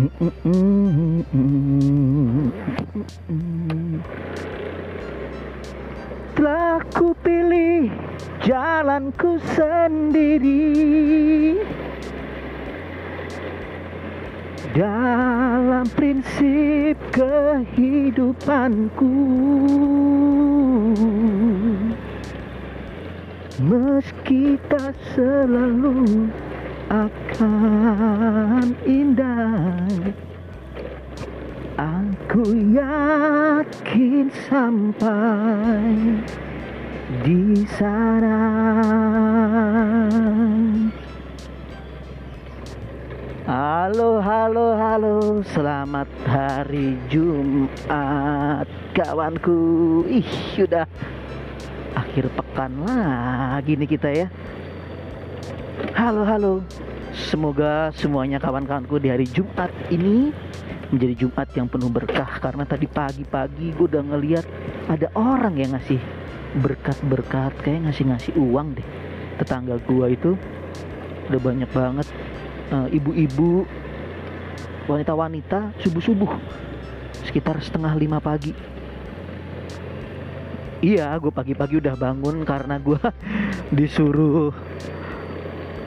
Telah ku pilih jalanku sendiri. Dalam prinsip kehidupanku. Meski tak selalu akan indah. Aku yakin sampai di sana. Halo, halo, halo. Selamat hari Jumat Kawanku. Ih, sudah Akhir pekan lagi nih kita ya Halo, halo. Semoga semuanya kawan-kawanku di hari Jumat ini menjadi Jumat yang penuh berkah karena tadi pagi-pagi gue udah ngeliat ada orang yang ngasih berkat-berkat kayak ngasih-ngasih uang deh. Tetangga gue itu udah banyak banget. Eh, ibu-ibu wanita-wanita subuh-subuh sekitar setengah lima pagi. Iya gue pagi-pagi udah bangun karena gue disuruh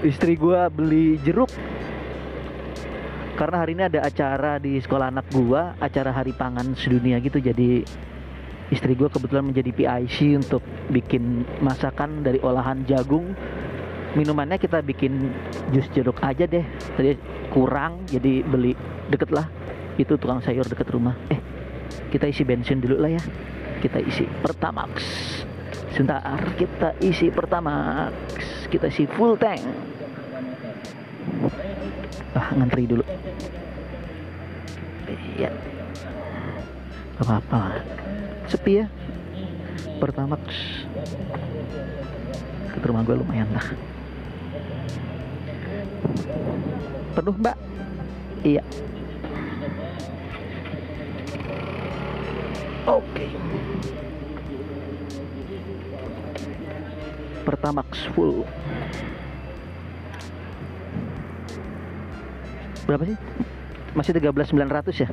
istri gue beli jeruk. Karena hari ini ada acara di sekolah anak gua acara hari pangan sedunia gitu. Jadi istri gua kebetulan menjadi PIC untuk bikin masakan dari olahan jagung. Minumannya kita bikin jus jeruk aja deh. Tadi kurang jadi beli deket lah. Itu tukang sayur deket rumah. Eh kita isi bensin dulu lah ya. Kita isi pertamax sebentar kita isi pertamax kita isi full tank. Ah ngantri dulu. Iya. Gak apa-apa sepi ya? Pertama ke rumah gue lumayan lah. Penuh mbak? Iya. Oke Pertamax full berapa sih? Masih 13.900 ya?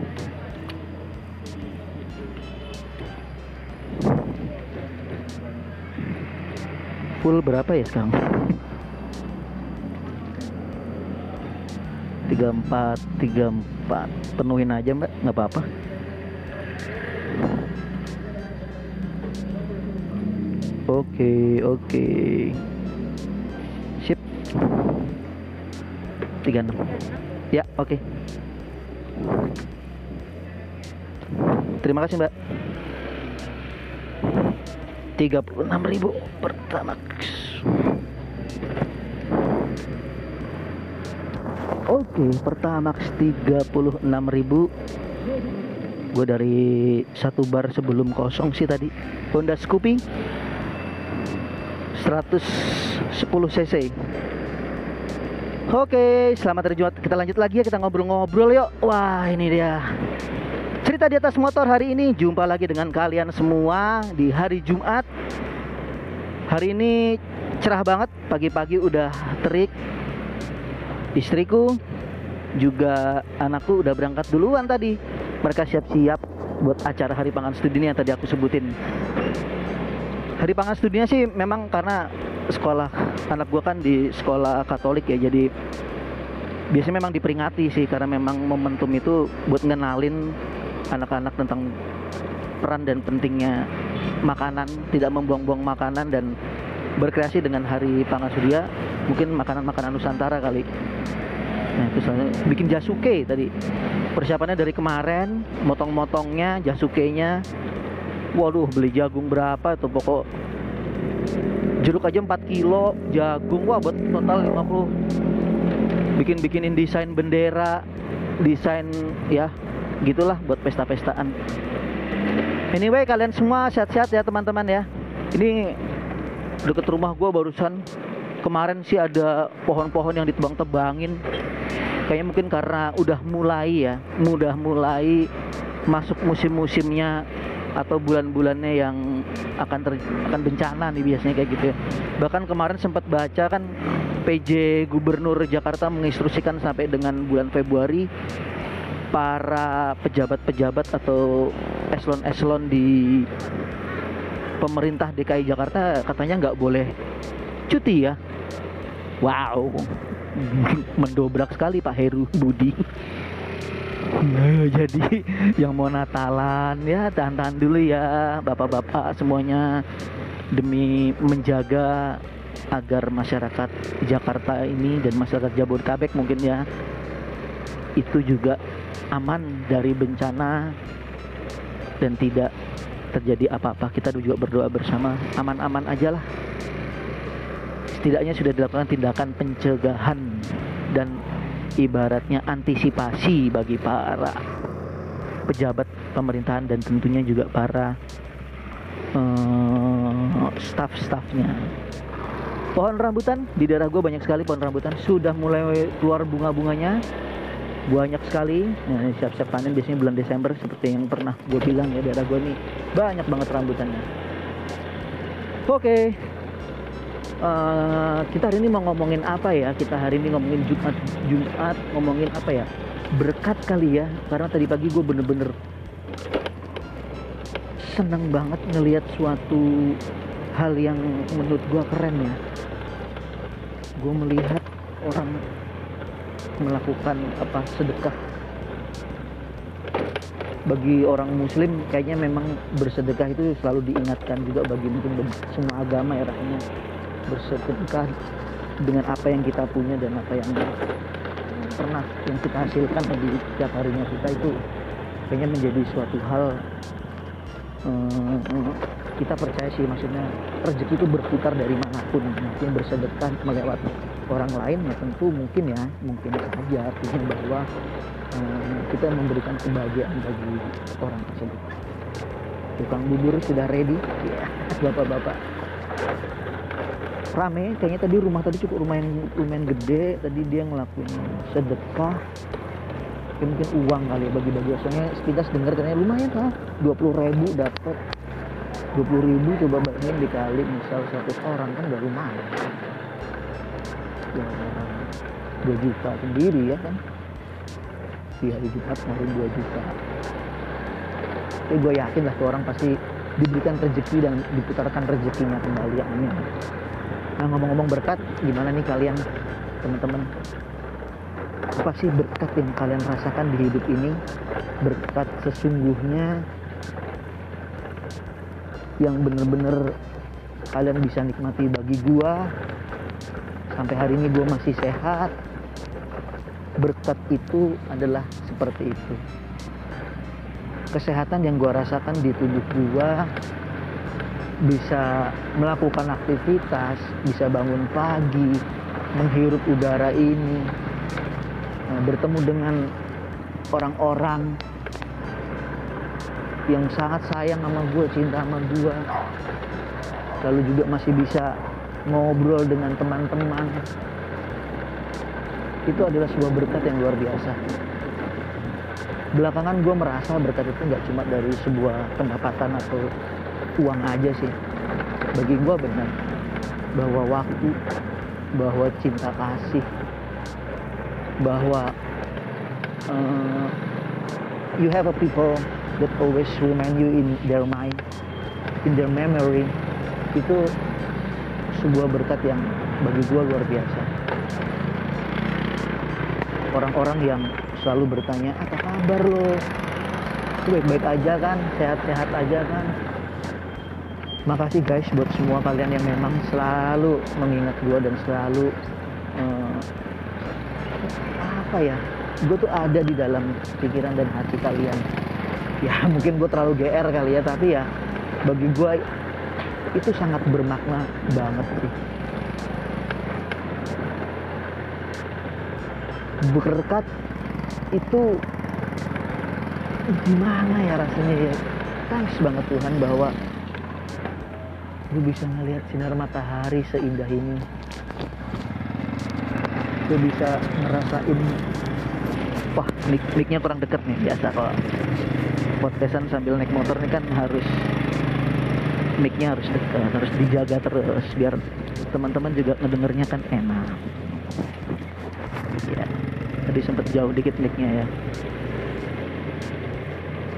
Full berapa ya sekarang? 34 34 penuhin aja mbak nggak apa-apa oke oke sip 36 Ya, oke. Terima kasih, Mbak. 36.000 pertamax. Oke, pertamax 36.000. Gue dari satu bar sebelum kosong sih tadi. Honda Scoopy 110 cc. Oke, selamat hari Jumat. Kita lanjut lagi ya, kita ngobrol-ngobrol yuk. Wah, ini dia. Cerita di atas motor hari ini jumpa lagi dengan kalian semua di hari Jumat. Hari ini cerah banget, pagi-pagi udah terik. Istriku juga anakku udah berangkat duluan tadi. Mereka siap-siap buat acara Hari Pangan Studi yang tadi aku sebutin. Hari Pangan Studinya sih memang karena sekolah anak gua kan di sekolah Katolik ya jadi biasanya memang diperingati sih karena memang momentum itu buat ngenalin anak-anak tentang peran dan pentingnya makanan tidak membuang-buang makanan dan berkreasi dengan hari pangan surya mungkin makanan-makanan Nusantara kali. Nah itu soalnya bikin jasuke tadi. Persiapannya dari kemarin motong-motongnya jasukenya waduh beli jagung berapa tuh? Pokok jeruk aja 4 kilo. Jagung wah buat total 50 bikin bikinin desain bendera desain ya gitulah buat pesta-pestaan. Anyway kalian semua sehat-sehat ya teman-teman ya. Ini deket rumah gua barusan. Kemarin sih ada pohon-pohon yang ditebang-tebangin. Kayaknya mungkin karena udah mulai ya mudah mulai masuk musim-musimnya atau bulan-bulannya yang akan ter, akan bencana nih biasanya kayak gitu ya. Bahkan kemarin sempat baca kan PJ Gubernur Jakarta menginstruksikan sampai dengan bulan Februari para pejabat-pejabat atau eselon-eselon di pemerintah DKI Jakarta katanya nggak boleh cuti ya. Wow, mendobrak sekali Pak Heru Budi. Nah, jadi yang mau Natalan ya tahan-tahan dulu ya bapak-bapak semuanya. Demi menjaga agar masyarakat Jakarta ini dan masyarakat Jabodetabek mungkin ya itu juga aman dari bencana dan tidak terjadi apa-apa. Kita juga berdoa bersama aman-aman aja lah. Setidaknya sudah dilakukan tindakan pencegahan dan ibaratnya antisipasi bagi para pejabat pemerintahan dan tentunya juga para uh, staff-staffnya. Pohon rambutan di daerah gue banyak sekali pohon rambutan. Sudah mulai keluar bunga-bunganya. Banyak sekali. Nah, siap-siap panen biasanya bulan Desember seperti yang pernah gue bilang ya daerah gue nih. Banyak banget rambutannya. Oke. okay. Eh, kita hari ini mau ngomongin apa ya? Kita hari ini ngomongin Jumat Jumat ngomongin apa ya? Berkat kali ya karena tadi pagi gue bener-bener seneng banget ngelihat suatu hal yang menurut gue keren ya. Gue melihat orang melakukan apa sedekah. Bagi orang muslim kayaknya memang bersedekah itu selalu diingatkan juga bagi mungkin semua agama ya rasanya bersedekah dengan apa yang kita punya dan apa yang pernah yang kita hasilkan di setiap harinya kita itu kayaknya menjadi suatu hal um, kita percaya sih maksudnya rezeki itu berputar dari mana pun. Mungkin bersedekah melewati orang lain ya tentu mungkin ya mungkin saja. Artinya bahwa um, kita memberikan kebahagiaan bagi orang tersebut. Tukang bubur sudah ready? Ya bapak-bapak rame. Kayaknya tadi rumah tadi cukup rumah yang lumayan gede. Tadi dia ngelakuin sedekah. Ya mungkin uang kali ya bagi-bagi. Soalnya sekitar dengar katanya lumayan lah. 20 ribu dapat 20 ribu coba bayangin dikali misal 100 orang. Kan udah lumayan. Ya 2 juta sendiri ya kan. Di hari Jumat kemarin 2 juta. Tapi gue yakin lah tuh orang pasti diberikan rezeki dan diputarkan rezekinya kembali. Amin nah ngomong-ngomong berkat gimana nih kalian teman-teman? Apa sih berkat yang kalian rasakan di hidup ini? Berkat sesungguhnya yang bener-bener kalian bisa nikmati bagi gua. Sampai hari ini gua masih sehat. Berkat itu adalah seperti itu. Kesehatan yang gua rasakan di tubuh gua bisa melakukan aktivitas bisa bangun pagi menghirup udara ini nah, bertemu dengan orang-orang yang sangat sayang sama gue cinta sama gue lalu juga masih bisa ngobrol dengan teman-teman. Itu adalah sebuah berkat yang luar biasa. Belakangan gue merasa berkat itu nggak cuma dari sebuah pendapatan atau uang aja sih bagi gue benar bahwa waktu bahwa cinta kasih bahwa uh, you have a people that always remind you in their mind, in their memory, itu sebuah berkat yang bagi gue luar biasa. Orang-orang yang selalu bertanya, apa kabar lo? baik-baik aja kan, sehat-sehat aja kan. Makasih guys buat semua kalian yang memang selalu mengingat gue dan selalu uh, apa ya, gue tuh ada di dalam pikiran dan hati kalian. Ya mungkin gue terlalu GR kali ya tapi ya bagi gue itu sangat bermakna banget sih. Berkat itu gimana ya rasanya ya? Thanks banget Tuhan bahwa gue bisa ngelihat sinar matahari seindah ini. Gue bisa ngerasain wah mic micnya kurang deket nih biasa kalau podcastan sambil naik motor ini kan harus micnya harus dekat harus dijaga terus biar teman-teman juga ngedengernya kan enak. Ya tadi sempat jauh dikit micnya ya.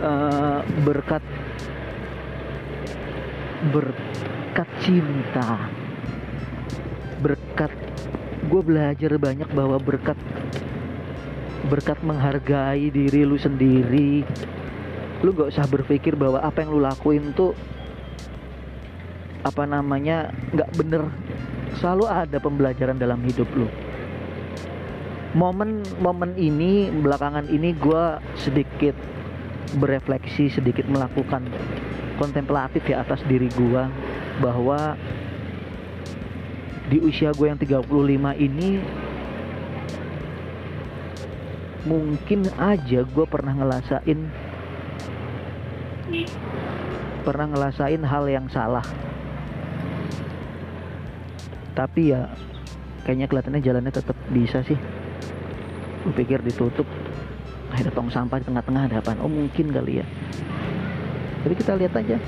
Uh, berkat berkat cinta. Berkat. Gue belajar banyak bahwa berkat. Berkat menghargai diri lu sendiri. Lu gak usah berpikir bahwa apa yang lu lakuin tuh apa namanya nggak bener. Selalu ada pembelajaran dalam hidup lu. Momen-momen ini belakangan ini gue sedikit berefleksi sedikit melakukan kontemplatif ya atas diri gue bahwa di usia gue yang 35 ini mungkin aja gue pernah ngelasain pernah ngelasain hal yang salah. Tapi ya kayaknya kelihatannya jalannya tetap bisa sih. Gue pikir ditutup ada tong sampah di tengah-tengah ada apa oh mungkin kali ya. Tapi kita lihat aja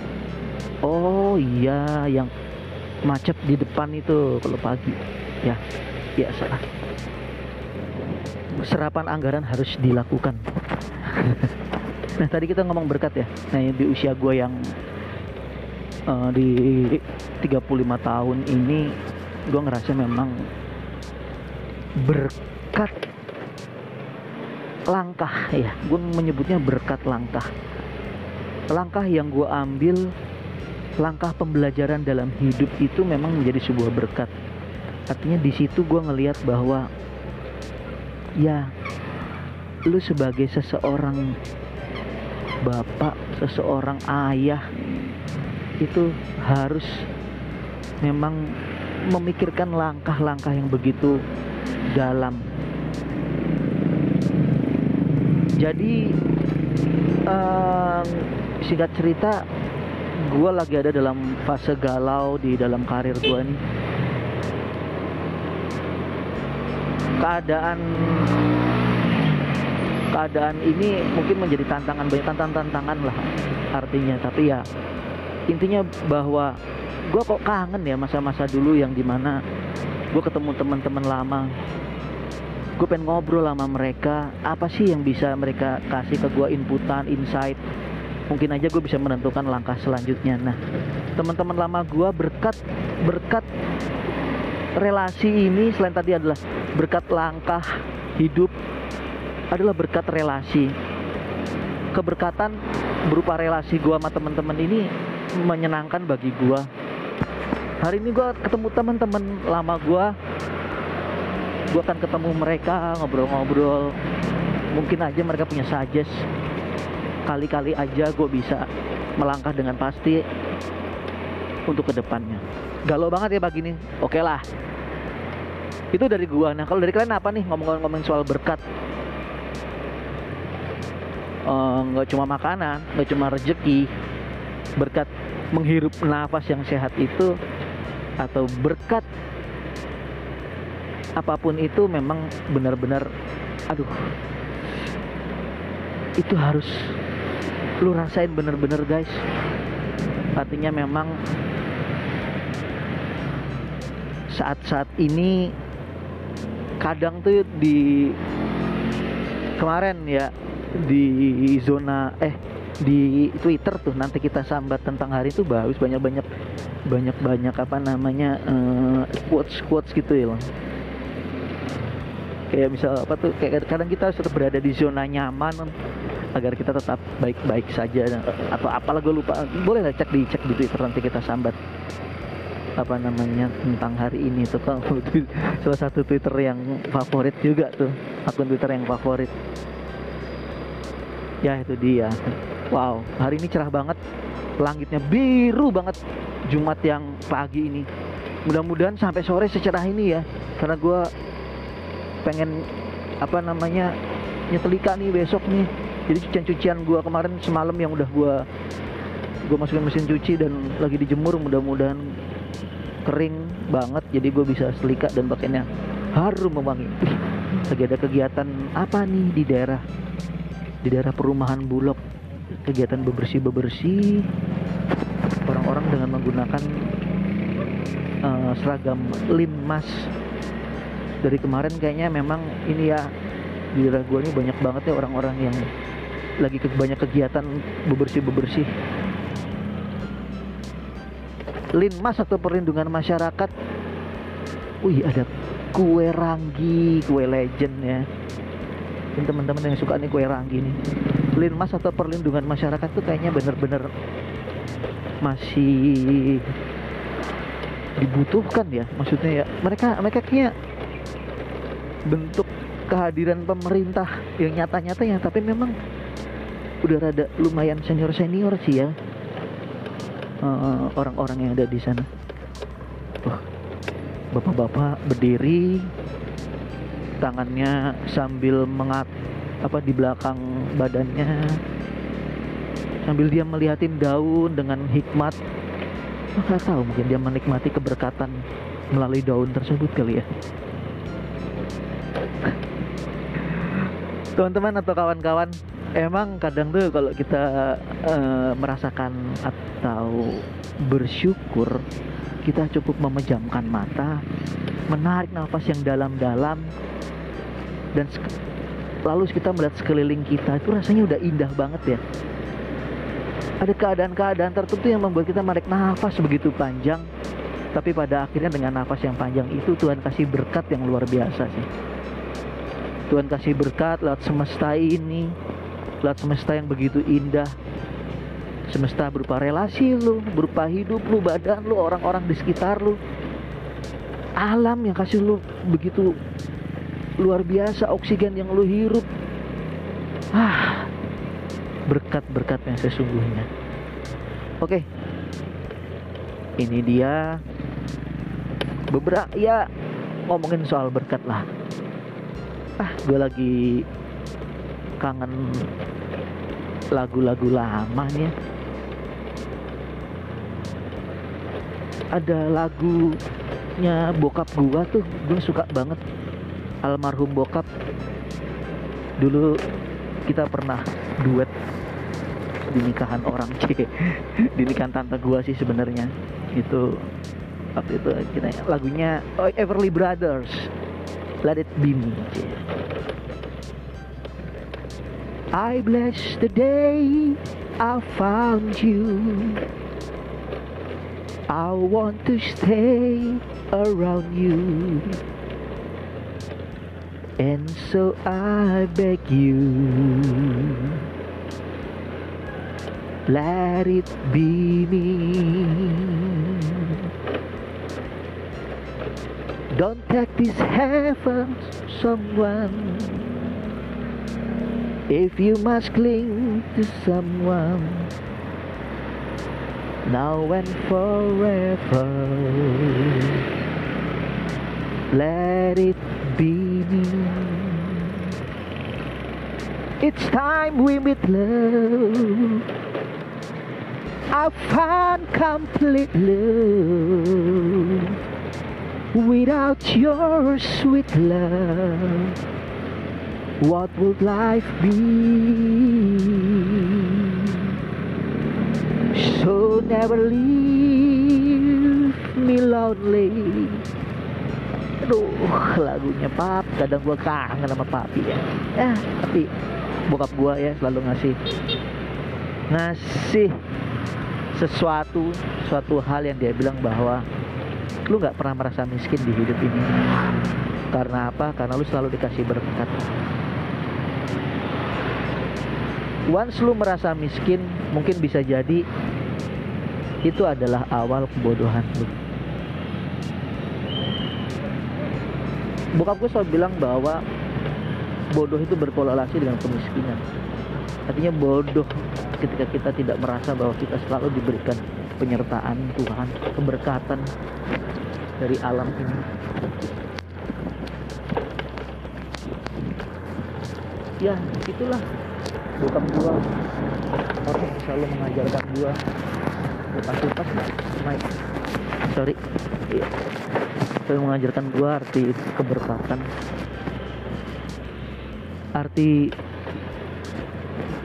oh iya yang macet di depan itu kalau pagi. Ya ya salah. Serapan anggaran harus dilakukan. Nah tadi kita ngomong berkat ya. Nah di usia gue yang uh, di 35 tahun ini gue ngerasa memang berkat langkah ya. Gue menyebutnya berkat langkah. Langkah yang gue ambil langkah pembelajaran dalam hidup itu memang menjadi sebuah berkat. Artinya di situ gue ngelihat bahwa ya lu sebagai seseorang bapak seseorang ayah itu harus memang memikirkan langkah-langkah yang begitu dalam. Jadi um, singkat cerita gue lagi ada dalam fase galau di dalam karir gue nih. Keadaan keadaan ini mungkin menjadi tantangan banyak tantangan-tantangan lah artinya. Tapi ya intinya bahwa gue kok kangen ya masa-masa dulu yang di mana gue ketemu teman-teman lama. Gue pengen ngobrol sama mereka. Apa sih yang bisa mereka kasih ke gue inputan insight mungkin aja gue bisa menentukan langkah selanjutnya. Nah teman-teman lama gue berkat berkat relasi ini selain tadi adalah berkat langkah hidup adalah berkat relasi. Keberkatan berupa relasi gue sama teman-teman ini menyenangkan bagi gue hari ini gue ketemu teman-teman lama gue gue akan ketemu mereka ngobrol-ngobrol. Mungkin aja mereka punya suggest kali-kali aja gue bisa melangkah dengan pasti untuk ke depannya. Galau banget ya pagi ini. Oke lah. Itu dari gua. Nah kalau dari kalian apa nih ngomong-ngomong soal berkat? Eh, nggak uh, cuma makanan nggak cuma rezeki berkat menghirup nafas yang sehat itu atau berkat apa pun itu memang benar-benar aduh itu harus lu rasain bener-bener guys. Artinya memang saat-saat ini kadang tuh di kemarin ya di zona eh di Twitter tuh nanti kita sambat tentang hari itu bagus banyak banyak banyak banyak apa namanya uh, quotes quotes gitu ya kayak misal apa tuh kayak kadang kita harus berada di zona nyaman agar kita tetap baik-baik saja. Atau apalah gue lupa. Boleh lah cek di cek di Twitter nanti kita sambat. Apa namanya tentang hari ini tuh kan salah satu Twitter yang favorit juga tuh. Akun Twitter yang favorit. Ya itu dia. Wow hari ini cerah banget. Langitnya biru banget. Jumat yang pagi ini. Mudah-mudahan sampai sore secerah ini ya. Karena gue pengen apa namanya nyetelika nih besok nih jadi cucian-cucian gue kemarin semalam yang udah gue gue masukin mesin cuci dan lagi dijemur mudah-mudahan kering banget. Jadi gue bisa selika dan pakainya harum mewangi. Lagi ada kegiatan apa nih di daerah di daerah perumahan Bulog? Kegiatan bebersih bebersih orang-orang dengan menggunakan uh, seragam linmas dari kemarin kayaknya memang ini ya di daerah gue ini banyak banget ya orang-orang yang lagi ke banyak kegiatan bebersih-bebersih. Linmas atau perlindungan masyarakat. Wih, ada kue ranggi, kue legend ya. Ini teman-teman yang suka nih kue ranggi nih. Linmas atau perlindungan masyarakat tuh kayaknya bener-bener masih dibutuhkan ya maksudnya ya mereka mereka kayak bentuk kehadiran pemerintah yang nyata-nyata ya tapi memang udah rada lumayan senior senior sih ya. Eh, orang-orang yang ada di sana. Wah, bapak-bapak berdiri tangannya sambil mengat apa di belakang badannya sambil dia melihatin daun dengan hikmat. Nggak tahu mungkin dia menikmati keberkatan melalui daun tersebut kali ya. Teman-teman atau kawan-kawan emang kadang tuh kalau kita eh, merasakan atau bersyukur kita cukup memejamkan mata menarik nafas yang dalam-dalam dan lalu kita melihat sekeliling kita itu rasanya udah indah banget ya. Ada keadaan-keadaan tertentu yang membuat kita menarik nafas begitu panjang tapi pada akhirnya dengan nafas yang panjang itu Tuhan kasih berkat yang luar biasa sih. Tuhan kasih berkat lewat semesta ini lewat semesta yang begitu indah. Semesta berupa relasi lu berupa hidup lu badan lu orang-orang di sekitar lu. Alam yang kasih lu begitu luar biasa oksigen yang lu hirup. Ah berkat-berkat yang sesungguhnya. Oke. Ini dia beberapa ya ngomongin soal berkat lah. Ah gue lagi kangen lagu-lagu lama nih ya. ada lagunya bokap gua tuh gue suka banget. Almarhum bokap. Dulu kita pernah duet di nikahan orang C di nikahan tante gua sih sebenarnya. Itu waktu itu kita lagunya oh, Everly Brothers. Let It Be Me. I bless the day I found you. I want to stay around you. And so I beg you Let it be me. Don't take this heaven someone If you must cling to someone Now and forever Let it be me. It's time we meet love. I found complete love Without your sweet love What would life be? So never leave me lonely Aduh, lagunya pap Kadang gua kangen sama papi ya Ya, tapi bokap gua ya selalu ngasih Ngasih sesuatu Suatu hal yang dia bilang bahwa Lu gak pernah merasa miskin di hidup ini Karena apa? Karena lu selalu dikasih berkat Once lu merasa miskin Mungkin bisa jadi Itu adalah awal kebodohan lu. Bokap gue selalu bilang bahwa Bodoh itu berkorelasi dengan kemiskinan. Artinya bodoh ketika kita tidak merasa bahwa kita selalu diberikan penyertaan Tuhan Keberkatan dari alam ini. Ya itulah bokap gua. Orang selalu mengajarkan gua? Lepas lepas Mike sorry. Iya. Selalu mengajarkan gua arti keberkatan arti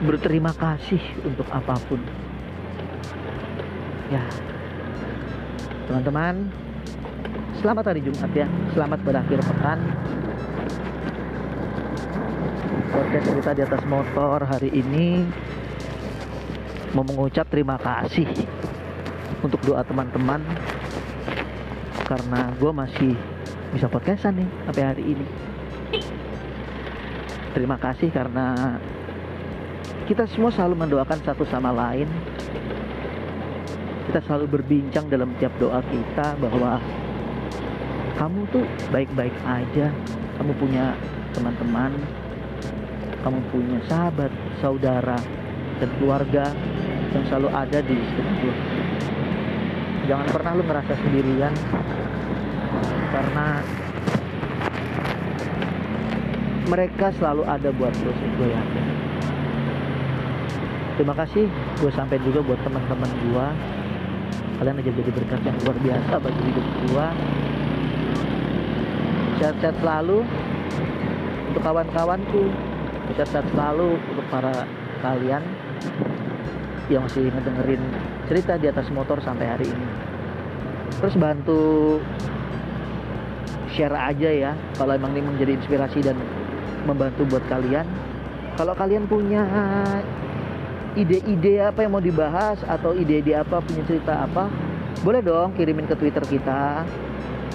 berterima kasih untuk apa pun. Ya. Teman-teman selamat hari Jumat ya. Selamat berakhir pekan podcast cerita di atas motor hari ini mau mengucap terima kasih untuk doa teman-teman. Karena gue masih bisa podcastan nih sampai hari ini. Terima kasih karena kita semua selalu mendoakan satu sama lain. Kita selalu berbincang dalam tiap doa kita bahwa kamu tuh baik-baik aja. Kamu punya teman-teman kamu punya sahabat saudara dan keluarga yang selalu ada di lu jangan pernah lu ngerasa sendirian karena mereka selalu ada buat lu sih gue yakin. Terima kasih gue sampai juga buat teman-teman gue kalian aja jadi berkat yang luar biasa bagi hidup gue sehat-sehat selalu untuk kawan-kawanku sehat-sehat selalu untuk para kalian yang masih ngedengerin cerita di atas motor sampai hari ini. Terus bantu share aja ya kalau emang ini menjadi inspirasi dan membantu buat kalian. Kalau kalian punya ide-ide apa yang mau dibahas atau ide-ide apa punya cerita apa boleh dong kirimin ke twitter kita.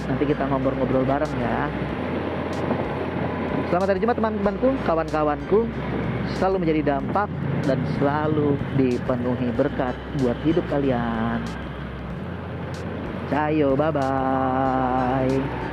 Nanti kita ngobrol-ngobrol bareng ya selamat hari Jumat teman-temanku kawan-kawanku selalu menjadi dampak dan selalu dipenuhi berkat buat hidup kalian Cayo, bye bye.